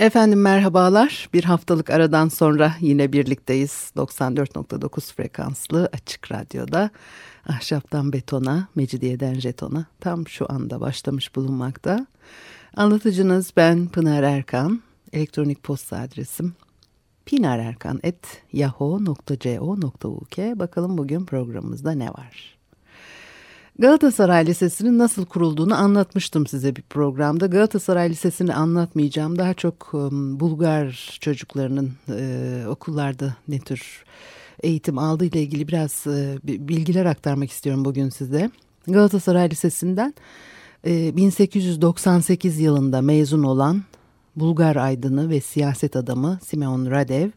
Efendim merhabalar. Bir haftalık aradan sonra yine birlikteyiz. 94.9 frekanslı açık radyoda. Ahşaptan betona, mecidiyeden jetona tam şu anda başlamış bulunmakta. Anlatıcınız ben Pınar Erkan. Elektronik posta adresim pinarerkan.yahoo.co.uk Bakalım bugün programımızda ne var? Galatasaray Lisesi'nin nasıl kurulduğunu anlatmıştım size bir programda. Galatasaray Lisesi'ni anlatmayacağım. Daha çok um, Bulgar çocuklarının e, okullarda ne tür eğitim aldığı ile ilgili biraz e, bilgiler aktarmak istiyorum bugün size. Galatasaray Lisesi'nden e, 1898 yılında mezun olan Bulgar aydını ve siyaset adamı Simeon Radev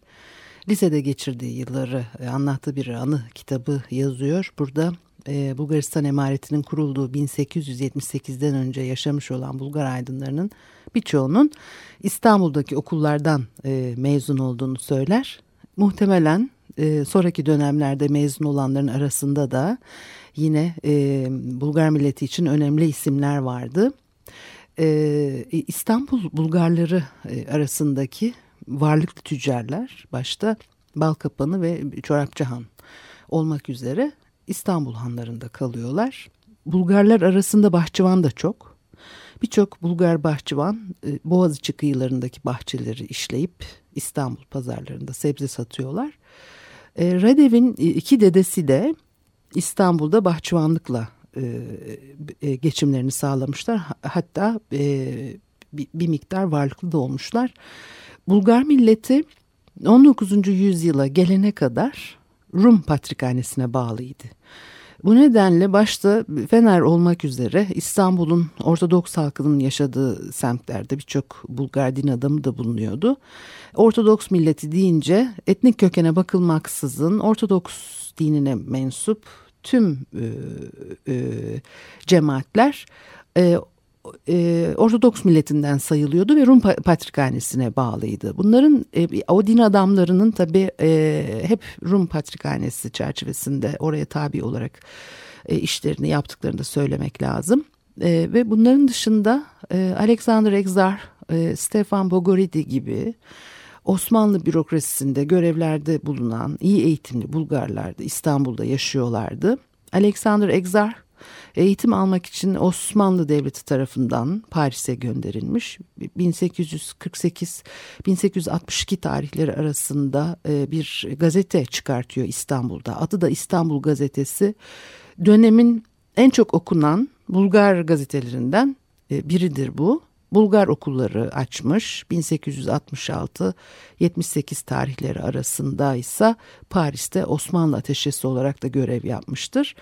lisede geçirdiği yılları anlattığı bir anı kitabı yazıyor. Burada e, Bulgaristan emaretinin kurulduğu 1878'den önce yaşamış olan Bulgar aydınlarının birçoğunun İstanbul'daki okullardan e, mezun olduğunu söyler. Muhtemelen e, sonraki dönemlerde mezun olanların arasında da yine e, Bulgar milleti için önemli isimler vardı. İstanbul Bulgarları arasındaki varlıklı tüccarlar başta Balkapanı ve Çorapçıhan olmak üzere İstanbul hanlarında kalıyorlar. Bulgarlar arasında bahçıvan da çok. Birçok Bulgar bahçıvan e, Boğaziçi kıyılarındaki bahçeleri işleyip İstanbul pazarlarında sebze satıyorlar. E, Radev'in iki dedesi de İstanbul'da bahçıvanlıkla e, geçimlerini sağlamışlar. Hatta bir miktar varlıklı da olmuşlar. Bulgar milleti 19. yüzyıla gelene kadar Rum patrikhanesine bağlıydı. Bu nedenle başta Fener olmak üzere İstanbul'un Ortodoks halkının yaşadığı semtlerde birçok Bulgar din adamı da bulunuyordu. Ortodoks milleti deyince etnik kökene bakılmaksızın Ortodoks dinine mensup tüm e, e, cemaatler e, e, Ortodoks milletinden sayılıyordu ve Rum Patrikhanesi'ne bağlıydı. Bunların e, o din adamlarının tabi e, hep Rum Patrikhanesi çerçevesinde oraya tabi olarak e, işlerini yaptıklarını da söylemek lazım. E, ve bunların dışında e, Alexander Exar, e, Stefan Bogoridi gibi Osmanlı bürokrasisinde görevlerde bulunan iyi eğitimli Bulgarlar da İstanbul'da yaşıyorlardı. Alexander Exar eğitim almak için Osmanlı Devleti tarafından Paris'e gönderilmiş. 1848-1862 tarihleri arasında e, bir gazete çıkartıyor İstanbul'da. Adı da İstanbul Gazetesi. Dönemin en çok okunan Bulgar gazetelerinden e, biridir bu. Bulgar okulları açmış 1866-78 tarihleri arasında ise Paris'te Osmanlı ateşesi olarak da görev yapmıştır.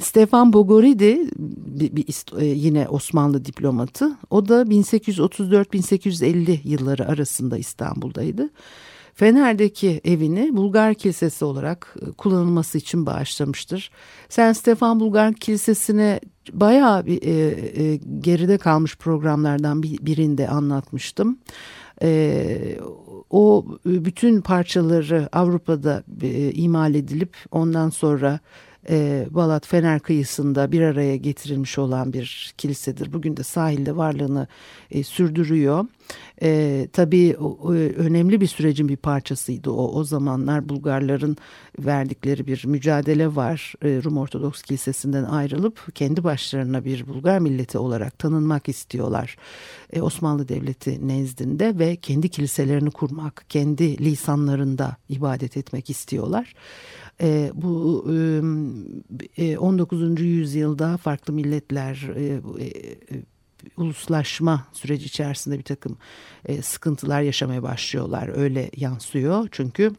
Stefan Bogoridi bir, bir, e, yine Osmanlı diplomatı. O da 1834-1850 yılları arasında İstanbul'daydı. Fener'deki evini Bulgar Kilisesi olarak e, kullanılması için bağışlamıştır. Sen Stefan Bulgar Kilisesi'ne bayağı bir, e, e, geride kalmış programlardan bir, birinde anlatmıştım. E, o bütün parçaları Avrupa'da e, imal edilip ondan sonra e, Balat Fener kıyısında bir araya getirilmiş olan bir kilisedir. Bugün de sahilde varlığını e, sürdürüyor. E, tabii o, önemli bir sürecin bir parçasıydı o. O zamanlar Bulgarların verdikleri bir mücadele var. E, Rum Ortodoks Kilisesi'nden ayrılıp kendi başlarına bir Bulgar milleti olarak tanınmak istiyorlar. E, Osmanlı Devleti nezdinde ve kendi kiliselerini kurmak, kendi lisanlarında ibadet etmek istiyorlar. E, bu e, 19. yüzyılda farklı milletler e, e, uluslaşma süreci içerisinde bir takım e, sıkıntılar yaşamaya başlıyorlar. Öyle yansıyor çünkü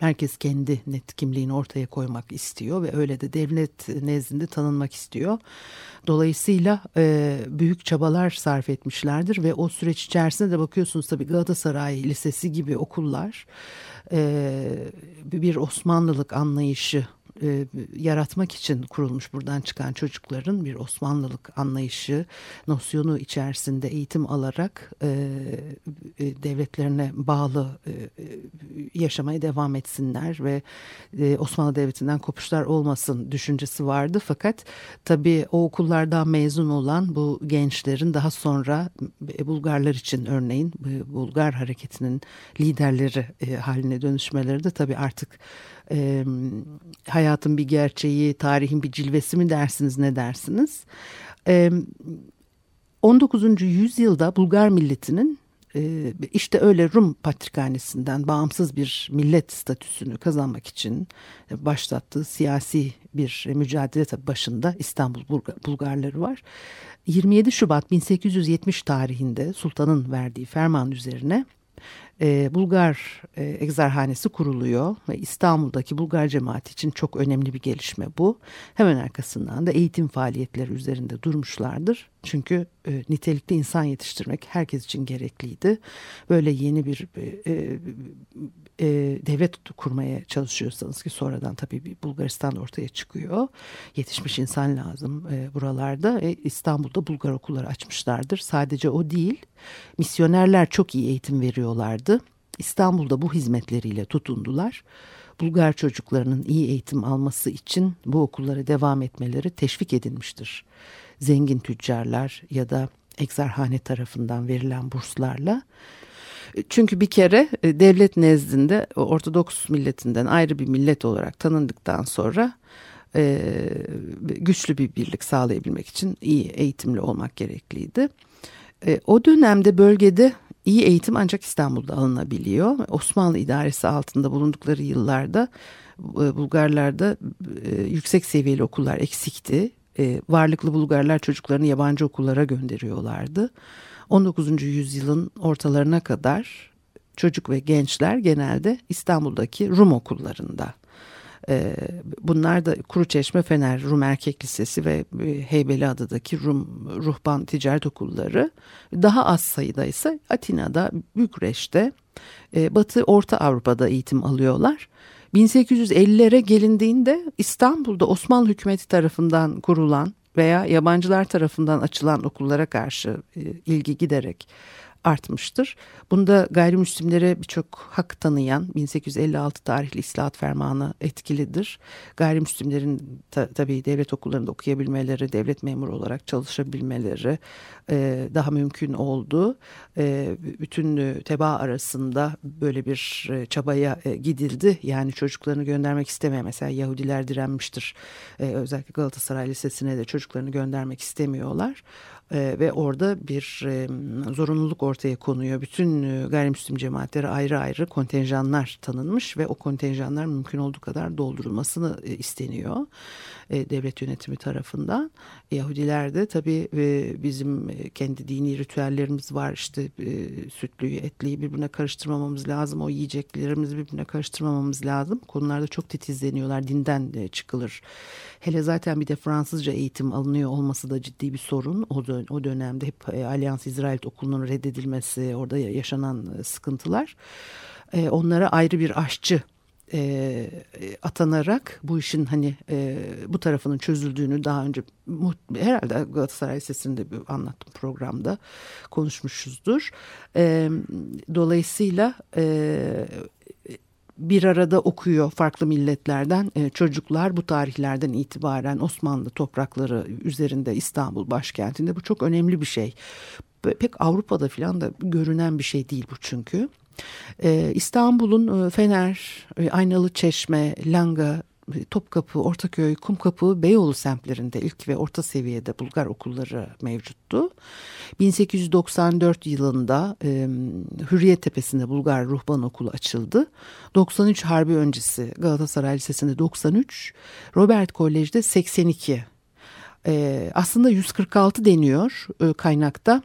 Herkes kendi net kimliğini ortaya koymak istiyor ve öyle de devlet nezdinde tanınmak istiyor. Dolayısıyla e, büyük çabalar sarf etmişlerdir ve o süreç içerisinde de bakıyorsunuz tabii Galatasaray Lisesi gibi okullar e, bir Osmanlılık anlayışı e, yaratmak için kurulmuş buradan çıkan çocukların bir Osmanlılık anlayışı, nosyonu içerisinde eğitim alarak e, e, devletlerine bağlı e, e yaşamaya devam etsinler ve e, Osmanlı Devleti'nden kopuşlar olmasın düşüncesi vardı. Fakat tabii o okullardan mezun olan bu gençlerin daha sonra e, Bulgarlar için örneğin Bulgar hareketinin liderleri e, haline dönüşmeleri de tabii artık e, hayatın bir gerçeği, tarihin bir cilvesi mi dersiniz ne dersiniz? E, 19. yüzyılda Bulgar milletinin e, işte öyle Rum patrikhanesinden bağımsız bir millet statüsünü kazanmak için başlattığı siyasi bir mücadele başında İstanbul Bulgarları var. 27 Şubat 1870 tarihinde sultanın verdiği ferman üzerine e, Bulgar e, egzerhanesi kuruluyor ve İstanbul'daki Bulgar cemaati için çok önemli bir gelişme bu. Hemen arkasından da eğitim faaliyetleri üzerinde durmuşlardır. Çünkü e, nitelikli insan yetiştirmek herkes için gerekliydi. Böyle yeni bir e, devlet kurmaya çalışıyorsanız ki sonradan tabii bir Bulgaristan ortaya çıkıyor. Yetişmiş insan lazım buralarda. İstanbul'da Bulgar okulları açmışlardır. Sadece o değil, misyonerler çok iyi eğitim veriyorlardı. İstanbul'da bu hizmetleriyle tutundular. Bulgar çocuklarının iyi eğitim alması için bu okullara devam etmeleri teşvik edilmiştir. Zengin tüccarlar ya da egzerhane tarafından verilen burslarla çünkü bir kere e, devlet nezdinde Ortodoks milletinden ayrı bir millet olarak tanındıktan sonra e, güçlü bir birlik sağlayabilmek için iyi eğitimli olmak gerekliydi. E, o dönemde bölgede iyi eğitim ancak İstanbul'da alınabiliyor. Osmanlı idaresi altında bulundukları yıllarda Bulgarlarda yüksek seviyeli okullar eksikti. Varlıklı Bulgarlar çocuklarını yabancı okullara gönderiyorlardı. 19. yüzyılın ortalarına kadar çocuk ve gençler genelde İstanbul'daki Rum okullarında. Ee, bunlar da Kuruçeşme Fener Rum Erkek Lisesi ve e, Heybeliada'daki Rum Ruhban Ticaret Okulları. Daha az sayıda ise Atina'da, Bükreş'te, e, Batı Orta Avrupa'da eğitim alıyorlar. 1850'lere gelindiğinde İstanbul'da Osmanlı hükümeti tarafından kurulan veya yabancılar tarafından açılan okullara karşı e, ilgi giderek artmıştır. Bunda gayrimüslimlere birçok hak tanıyan 1856 tarihli İslahat Fermanı etkilidir. Gayrimüslimlerin ta, tabii devlet okullarında okuyabilmeleri, devlet memuru olarak çalışabilmeleri e, daha mümkün oldu. E, bütün teba arasında böyle bir e, çabaya e, gidildi. Yani çocuklarını göndermek istemeyen mesela Yahudiler direnmiştir. E, özellikle Galatasaray Lisesi'ne de çocuklarını göndermek istemiyorlar e, ve orada bir zorunluluk ortaya konuyor. Bütün e, gayrimüslim cemaatlere ayrı ayrı kontenjanlar tanınmış ve o kontenjanlar mümkün olduğu kadar doldurulmasını e, isteniyor e, devlet yönetimi tarafından. Yahudiler de tabii e, bizim e, kendi dini ritüellerimiz var işte e, sütlüyü etliyi birbirine karıştırmamamız lazım o yiyeceklerimizi birbirine karıştırmamamız lazım. Konularda çok titizleniyorlar dinden e, çıkılır. Hele zaten bir de Fransızca eğitim alınıyor olması da ciddi bir sorun. O, dön o dönemde hep e, İsrail okulunun reddedilmesi orada yaşanan sıkıntılar. Onlara ayrı bir aşçı e, atanarak bu işin hani e, bu tarafının çözüldüğünü daha önce herhalde Galatasaray Lisesi'nde anlattım programda konuşmuşuzdur. E, dolayısıyla e, bir arada okuyor farklı milletlerden e, çocuklar bu tarihlerden itibaren Osmanlı toprakları üzerinde İstanbul başkentinde bu çok önemli bir şey. Pek Avrupa'da falan da görünen bir şey değil bu çünkü. Ee, İstanbul'un e, Fener, e, Aynalı Çeşme, Langa, e, Topkapı, Ortaköy, Kumkapı, Beyoğlu semtlerinde ilk ve orta seviyede Bulgar okulları mevcuttu. 1894 yılında e, Hürriyet Tepesi'nde Bulgar Ruhban Okulu açıldı. 93 Harbi öncesi Galatasaray Lisesi'nde 93, Robert Kolej'de 82. E, aslında 146 deniyor e, kaynakta.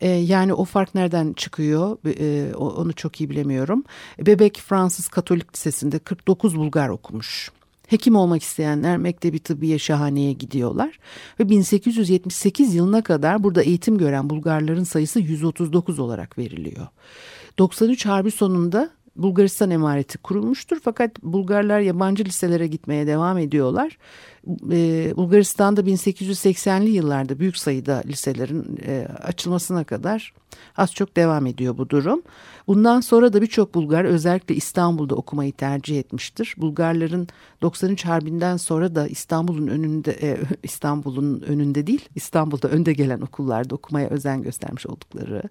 E, yani o fark nereden çıkıyor e, onu çok iyi bilemiyorum. Bebek Fransız Katolik Lisesi'nde 49 Bulgar okumuş. Hekim olmak isteyenler Mektebi Tıbbiye Şahane'ye gidiyorlar ve 1878 yılına kadar burada eğitim gören Bulgarların sayısı 139 olarak veriliyor. 93 Harbi sonunda Bulgaristan emareti kurulmuştur fakat Bulgarlar yabancı liselere gitmeye devam ediyorlar. Ee, Bulgaristan'da 1880'li yıllarda büyük sayıda liselerin e, açılmasına kadar az çok devam ediyor bu durum. Bundan sonra da birçok Bulgar özellikle İstanbul'da okumayı tercih etmiştir. Bulgarların 93 Harbi'nden sonra da İstanbul'un önünde e, İstanbul'un önünde değil İstanbul'da önde gelen okullarda okumaya özen göstermiş oldukları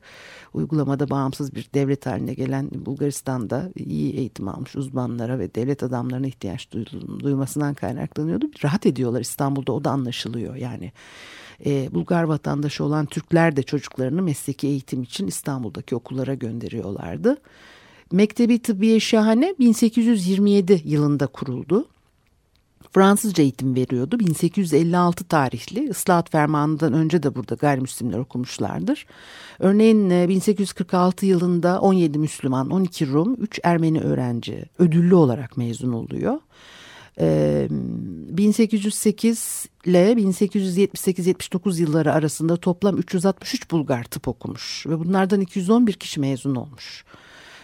uygulamada bağımsız bir devlet haline gelen Bulgaristan'da iyi eğitim almış uzmanlara ve devlet adamlarına ihtiyaç duyulmasından kaynaklanıyordu. Rahat ediyorlar İstanbul'da o da anlaşılıyor yani. E, Bulgar vatandaşı olan Türkler de çocuklarını mesleki eğitim için İstanbul'daki okullara gönderiyorlardı. Mektebi Tıbbiye Şahane 1827 yılında kuruldu. Fransızca eğitim veriyordu. 1856 tarihli ıslahat fermanından önce de burada gayrimüslimler okumuşlardır. Örneğin 1846 e, yılında 17 Müslüman, 12 Rum, 3 Ermeni öğrenci ödüllü olarak mezun oluyor. 1808 ile 1878-79 yılları arasında toplam 363 Bulgar tıp okumuş ve bunlardan 211 kişi mezun olmuş.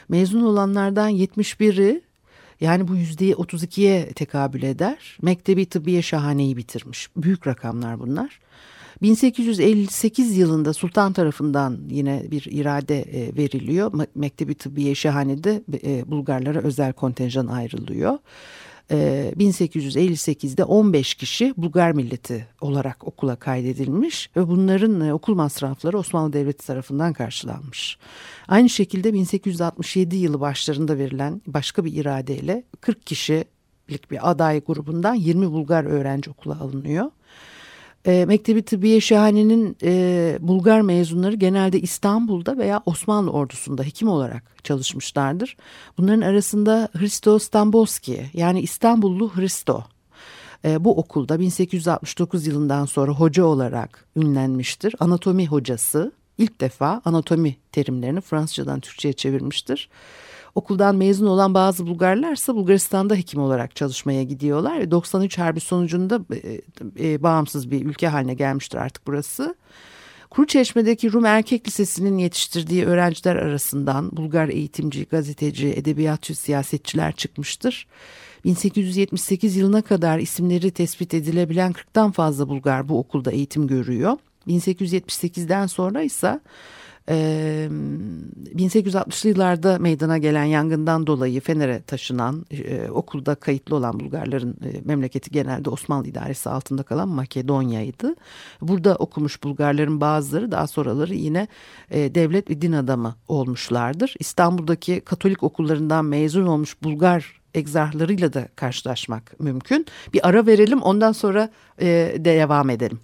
Mezun olanlardan 71'i yani bu yüzdeyi 32'ye tekabül eder. Mektebi Tıbbiye Şahane'yi bitirmiş. Büyük rakamlar bunlar. 1858 yılında sultan tarafından yine bir irade e, veriliyor. Mektebi Tıbbiye Şahane'de e, Bulgarlara özel kontenjan ayrılıyor. 1858'de ee, 15 kişi Bulgar milleti olarak okula kaydedilmiş ve bunların e, okul masrafları Osmanlı Devleti tarafından karşılanmış. Aynı şekilde 1867 yılı başlarında verilen başka bir iradeyle 40 kişilik bir aday grubundan 20 Bulgar öğrenci okula alınıyor. E, Mektebi Tıbbiye Şahane'nin e, Bulgar mezunları genelde İstanbul'da veya Osmanlı ordusunda hekim olarak çalışmışlardır. Bunların arasında Hristo Stambolski yani İstanbullu Hristo e, bu okulda 1869 yılından sonra hoca olarak ünlenmiştir. Anatomi hocası ilk defa anatomi terimlerini Fransızcadan Türkçe'ye çevirmiştir. Okuldan mezun olan bazı Bulgarlarsa Bulgaristan'da hekim olarak çalışmaya gidiyorlar. 93 Harbi sonucunda e, e, bağımsız bir ülke haline gelmiştir artık burası. Kuruçeşme'deki Rum Erkek Lisesi'nin yetiştirdiği öğrenciler arasından Bulgar eğitimci, gazeteci, edebiyatçı, siyasetçiler çıkmıştır. 1878 yılına kadar isimleri tespit edilebilen 40'tan fazla Bulgar bu okulda eğitim görüyor. 1878'den sonra ise 1860'lı yıllarda meydana gelen yangından dolayı Fener'e taşınan okulda kayıtlı olan Bulgarların memleketi genelde Osmanlı idaresi altında kalan Makedonya'ydı. Burada okumuş Bulgarların bazıları daha sonraları yine devlet ve din adamı olmuşlardır. İstanbul'daki Katolik okullarından mezun olmuş Bulgar egzarhlarıyla da karşılaşmak mümkün. Bir ara verelim ondan sonra e, devam edelim.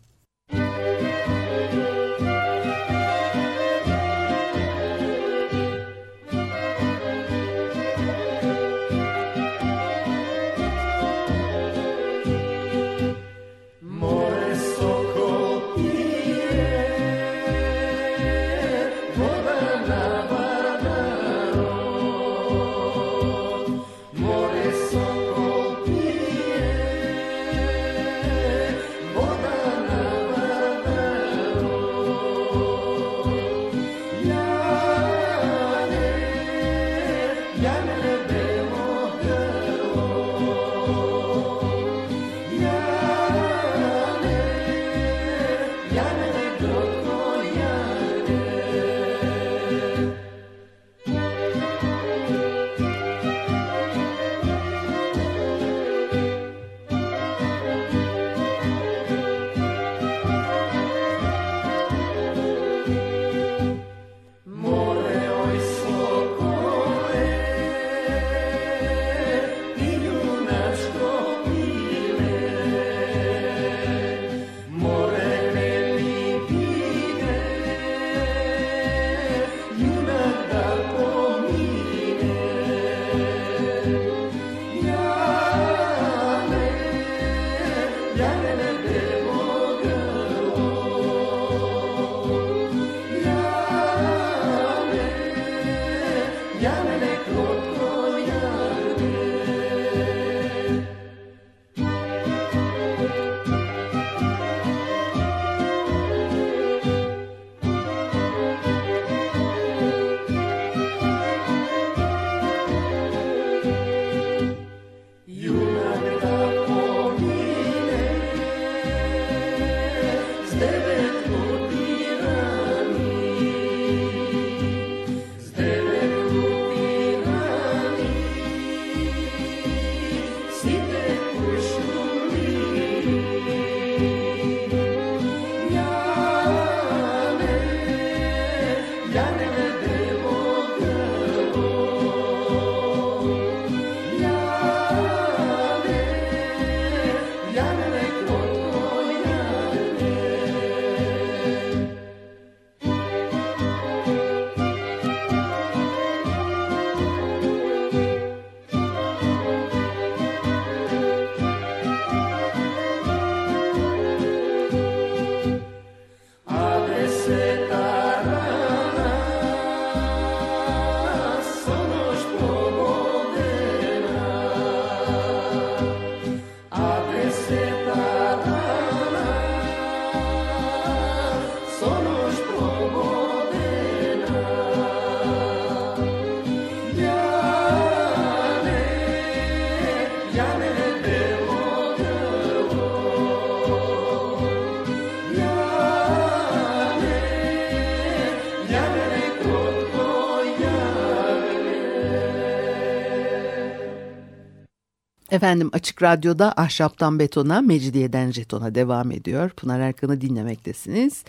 Efendim Açık Radyo'da Ahşaptan Betona, Mecidiyeden Jeton'a devam ediyor. Pınar Erkan'ı dinlemektesiniz.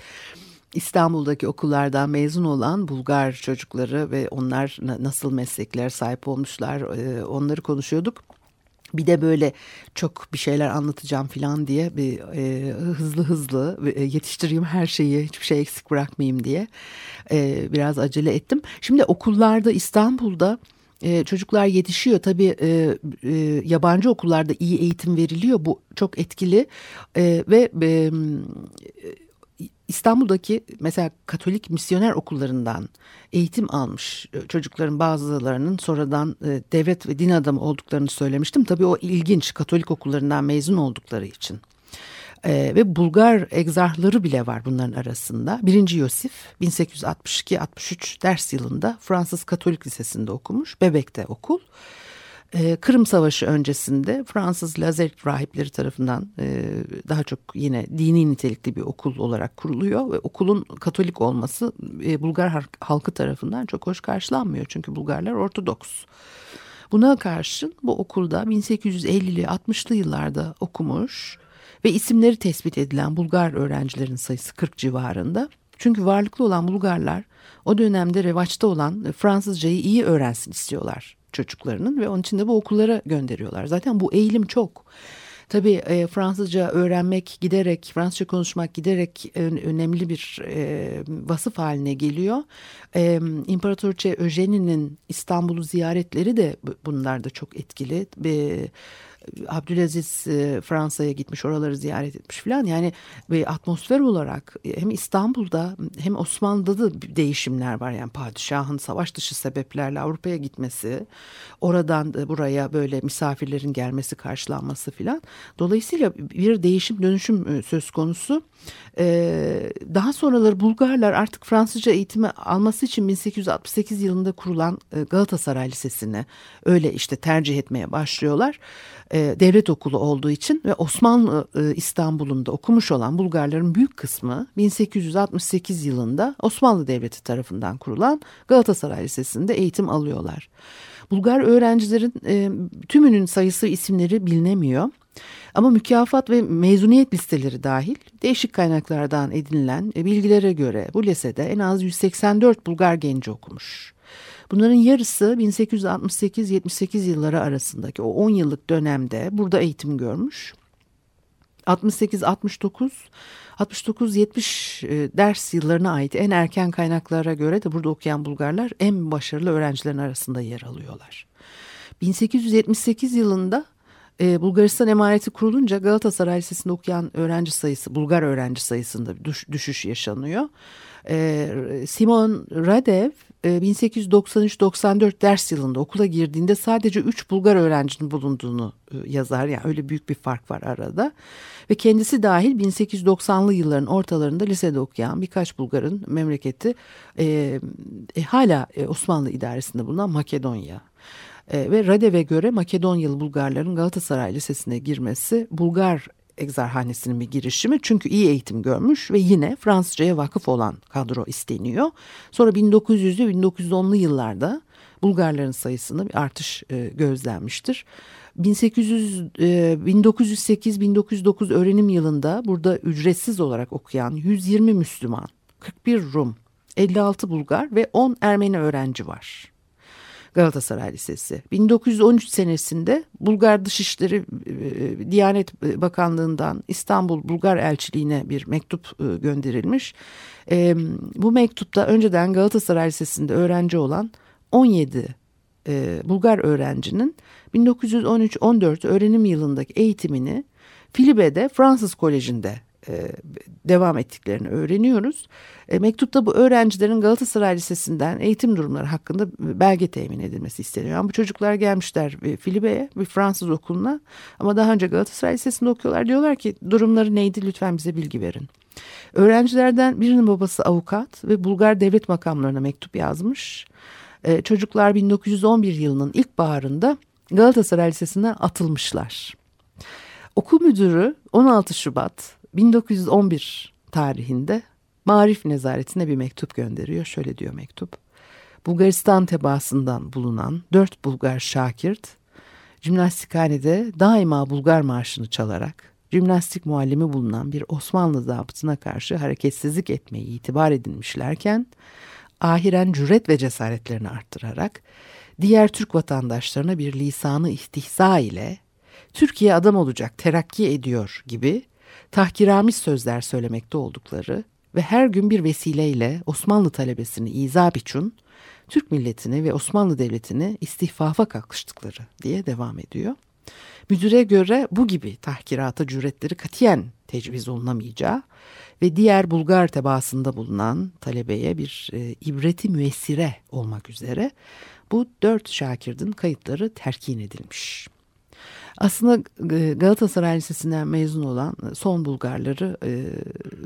İstanbul'daki okullardan mezun olan Bulgar çocukları ve onlar nasıl meslekler sahip olmuşlar e, onları konuşuyorduk. Bir de böyle çok bir şeyler anlatacağım falan diye bir e, hızlı hızlı e, yetiştireyim her şeyi hiçbir şey eksik bırakmayayım diye e, biraz acele ettim. Şimdi okullarda İstanbul'da e, çocuklar yetişiyor tabii e, e, yabancı okullarda iyi eğitim veriliyor bu çok etkili e, ve e, İstanbul'daki mesela Katolik misyoner okullarından eğitim almış e, çocukların bazılarının sonradan e, devlet ve din adamı olduklarını söylemiştim. Tabii o ilginç Katolik okullarından mezun oldukları için. Ee, ve Bulgar egzarhları bile var bunların arasında. Birinci Yosif 1862-63 ders yılında Fransız Katolik Lisesi'nde okumuş. Bebek'te okul. Ee, Kırım Savaşı öncesinde Fransız Lazaret rahipleri tarafından e, daha çok yine dini nitelikli bir okul olarak kuruluyor ve okulun Katolik olması e, Bulgar halkı tarafından çok hoş karşılanmıyor çünkü Bulgarlar Ortodoks. Buna karşın bu okulda 1850'li 60'lı yıllarda okumuş ve isimleri tespit edilen Bulgar öğrencilerin sayısı 40 civarında. Çünkü varlıklı olan Bulgarlar o dönemde revaçta olan Fransızcayı iyi öğrensin istiyorlar çocuklarının ve onun için de bu okullara gönderiyorlar. Zaten bu eğilim çok. Tabii e, Fransızca öğrenmek giderek, Fransızca konuşmak giderek önemli bir e, vasıf haline geliyor. E, İmparatoriçe Eugénie'nin İstanbul'u ziyaretleri de bunlarda çok etkili. E, Abdülaziz e, Fransa'ya gitmiş oraları ziyaret etmiş falan yani ve atmosfer olarak e, hem İstanbul'da hem Osmanlı'da da değişimler var. Yani padişahın savaş dışı sebeplerle Avrupa'ya gitmesi oradan buraya böyle misafirlerin gelmesi karşılanması falan dolayısıyla bir değişim dönüşüm e, söz konusu. Daha sonraları Bulgarlar artık Fransızca eğitimi alması için 1868 yılında kurulan Galatasaray Lisesi'ni öyle işte tercih etmeye başlıyorlar devlet okulu olduğu için ve Osmanlı e, İstanbul'unda okumuş olan Bulgarların büyük kısmı 1868 yılında Osmanlı Devleti tarafından kurulan Galatasaray Lisesi'nde eğitim alıyorlar. Bulgar öğrencilerin e, tümünün sayısı isimleri bilinemiyor. Ama mükafat ve mezuniyet listeleri dahil değişik kaynaklardan edinilen e, bilgilere göre bu lisede en az 184 Bulgar genci okumuş. Bunların yarısı 1868-78 yılları arasındaki o 10 yıllık dönemde burada eğitim görmüş. 68-69 69-70 ders yıllarına ait en erken kaynaklara göre de burada okuyan Bulgarlar en başarılı öğrencilerin arasında yer alıyorlar. 1878 yılında e, Bulgaristan emareti kurulunca Galatasaray Lisesi'nde okuyan öğrenci sayısı, Bulgar öğrenci sayısında düş, düşüş yaşanıyor. E, Simon Radev 1893-94 e, ders yılında okula girdiğinde sadece 3 Bulgar öğrencinin bulunduğunu e, yazar. Yani öyle büyük bir fark var arada. Ve kendisi dahil 1890'lı yılların ortalarında lisede okuyan birkaç Bulgar'ın memleketi e, e, hala e, Osmanlı idaresinde bulunan Makedonya. E, ve Radev'e göre Makedonyalı Bulgarların Galatasaray Lisesi'ne girmesi Bulgar egzarhanesinin bir girişimi. Çünkü iyi eğitim görmüş ve yine Fransızcaya vakıf olan kadro isteniyor. Sonra 1900'lü 1910'lu yıllarda Bulgarların sayısında bir artış e, gözlenmiştir. 1800 e, 1908-1909 öğrenim yılında burada ücretsiz olarak okuyan 120 Müslüman, 41 Rum, 56 Bulgar ve 10 Ermeni öğrenci var. Galatasaray Lisesi. 1913 senesinde Bulgar Dışişleri e, Diyanet Bakanlığı'ndan İstanbul Bulgar Elçiliğine bir mektup e, gönderilmiş. E, bu mektupta önceden Galatasaray Lisesi'nde öğrenci olan 17 Bulgar öğrencinin 1913-14 öğrenim yılındaki eğitimini Filibe'de Fransız Koleji'nde e, devam ettiklerini öğreniyoruz. E, mektupta bu öğrencilerin Galatasaray Lisesi'nden eğitim durumları hakkında belge temin edilmesi isteniyor. Yani bu çocuklar gelmişler e, Filibe'ye bir Fransız okuluna ama daha önce Galatasaray Lisesi'nde okuyorlar. Diyorlar ki durumları neydi lütfen bize bilgi verin. Öğrencilerden birinin babası avukat ve Bulgar devlet makamlarına mektup yazmış. E, çocuklar 1911 yılının ilk baharında Galatasaray Lisesi'ne atılmışlar. Okul müdürü 16 Şubat 1911 tarihinde Marif Nezaretine bir mektup gönderiyor. Şöyle diyor mektup. Bulgaristan tebaasından bulunan dört Bulgar şakirt Cimnastikhanede daima Bulgar marşını çalarak cimnastik muallimi bulunan bir Osmanlı zabıtına karşı hareketsizlik etmeyi itibar edinmişlerken ahiren cüret ve cesaretlerini arttırarak diğer Türk vatandaşlarına bir lisanı istihza ile Türkiye adam olacak terakki ediyor gibi tahkiramis sözler söylemekte oldukları ve her gün bir vesileyle Osmanlı talebesini izah biçun Türk milletini ve Osmanlı Devleti'ni istihfafa kalkıştıkları diye devam ediyor. Müdüre göre bu gibi tahkirata cüretleri katiyen tecviz olunamayacağı ve diğer Bulgar tebaasında bulunan talebeye bir e, ibreti müessire olmak üzere bu dört şakirdin kayıtları terkin edilmiş. Aslında e, Galatasaray Lisesi'nden mezun olan son Bulgarları e,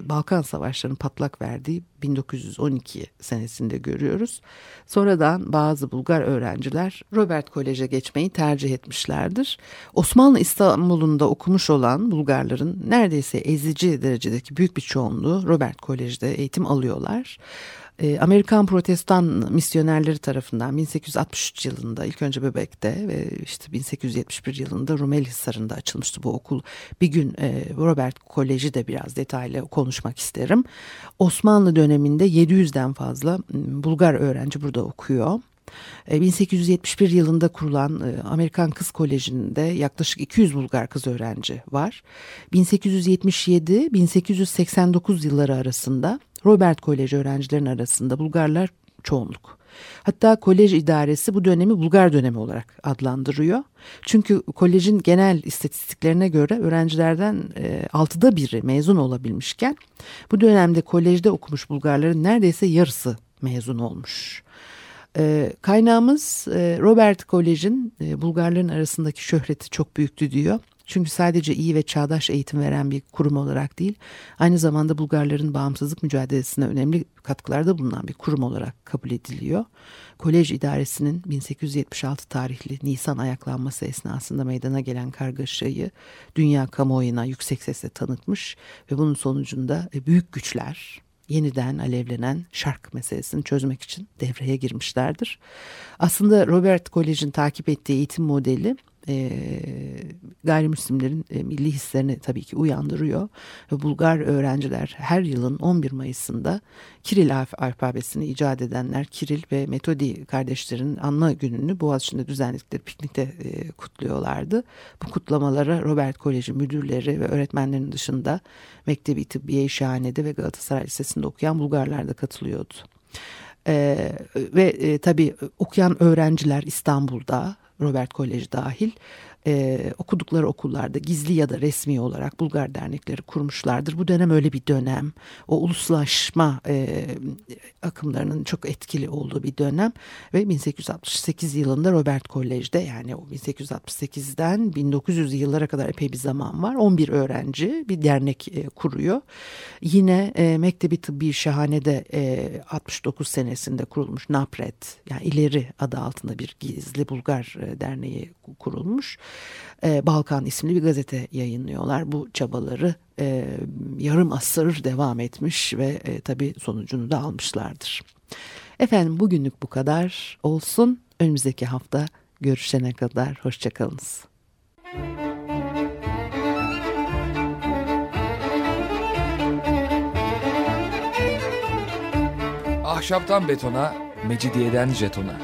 Balkan Savaşları'nın patlak verdiği 1912 senesinde görüyoruz. Sonradan bazı Bulgar öğrenciler Robert Kolej'e geçmeyi tercih etmişlerdir. Osmanlı İstanbul'unda okumuş olan Bulgarların neredeyse ezici derecedeki büyük bir çoğunluğu Robert Kolej'de eğitim alıyorlar. E, Amerikan protestan misyonerleri tarafından 1863 yılında ilk önce Bebek'te ve işte 1871 yılında Rumeli Hisarı'nda açılmıştı bu okul. Bir gün e, Robert Koleji de biraz detaylı konuşmak isterim. Osmanlı döneminde 700'den fazla Bulgar öğrenci burada okuyor. 1871 e, yılında kurulan e, Amerikan Kız Koleji'nde yaklaşık 200 Bulgar kız öğrenci var. 1877-1889 yılları arasında Robert Koleji öğrencilerin arasında Bulgarlar çoğunluk. Hatta kolej idaresi bu dönemi Bulgar dönemi olarak adlandırıyor. Çünkü kolejin genel istatistiklerine göre öğrencilerden e, altıda biri mezun olabilmişken bu dönemde kolejde okumuş Bulgarların neredeyse yarısı mezun olmuş. E, kaynağımız e, Robert Kolej'in e, Bulgarların arasındaki şöhreti çok büyüktü diyor. Çünkü sadece iyi ve çağdaş eğitim veren bir kurum olarak değil, aynı zamanda Bulgarların bağımsızlık mücadelesine önemli katkılarda bulunan bir kurum olarak kabul ediliyor. Kolej idaresinin 1876 tarihli Nisan ayaklanması esnasında meydana gelen kargaşayı dünya kamuoyuna yüksek sesle tanıtmış ve bunun sonucunda e, büyük güçler, yeniden alevlenen şark meselesini çözmek için devreye girmişlerdir. Aslında Robert Kolej'in takip ettiği eğitim modeli e, gayrimüslimlerin e, milli hislerini tabii ki uyandırıyor. Ve Bulgar öğrenciler her yılın 11 Mayıs'ında Kiril alfabesini icat edenler Kiril ve Metodi kardeşlerin anma gününü Boğaziçi'nde düzenledikleri piknikte e, kutluyorlardı. Bu kutlamalara Robert Koleji müdürleri ve öğretmenlerin dışında Mektebi Tıbbiye Şahane'de ve Galatasaray Lisesi'nde okuyan Bulgarlar da katılıyordu. Ee, ve e, tabii okuyan öğrenciler İstanbul'da Robert Kolej dahil e, okudukları okullarda gizli ya da resmi olarak Bulgar dernekleri kurmuşlardır. Bu dönem öyle bir dönem. O uluslaşma e, akımlarının çok etkili olduğu bir dönem ve 1868 yılında Robert Kolej'de yani o 1868'den 1900 yıllara kadar epey bir zaman var. 11 öğrenci bir dernek e, kuruyor. Yine e, Mektebi Tıbbi Şahane'de e, 69 senesinde kurulmuş NAPRED yani ileri adı altında bir gizli Bulgar e, derneği kurulmuş e, Balkan isimli bir gazete yayınlıyorlar. Bu çabaları e, yarım asır devam etmiş ve e, tabii sonucunu da almışlardır. Efendim bugünlük bu kadar olsun. Önümüzdeki hafta görüşene kadar hoşçakalınız. Ahşaptan betona, mecidiyeden jetona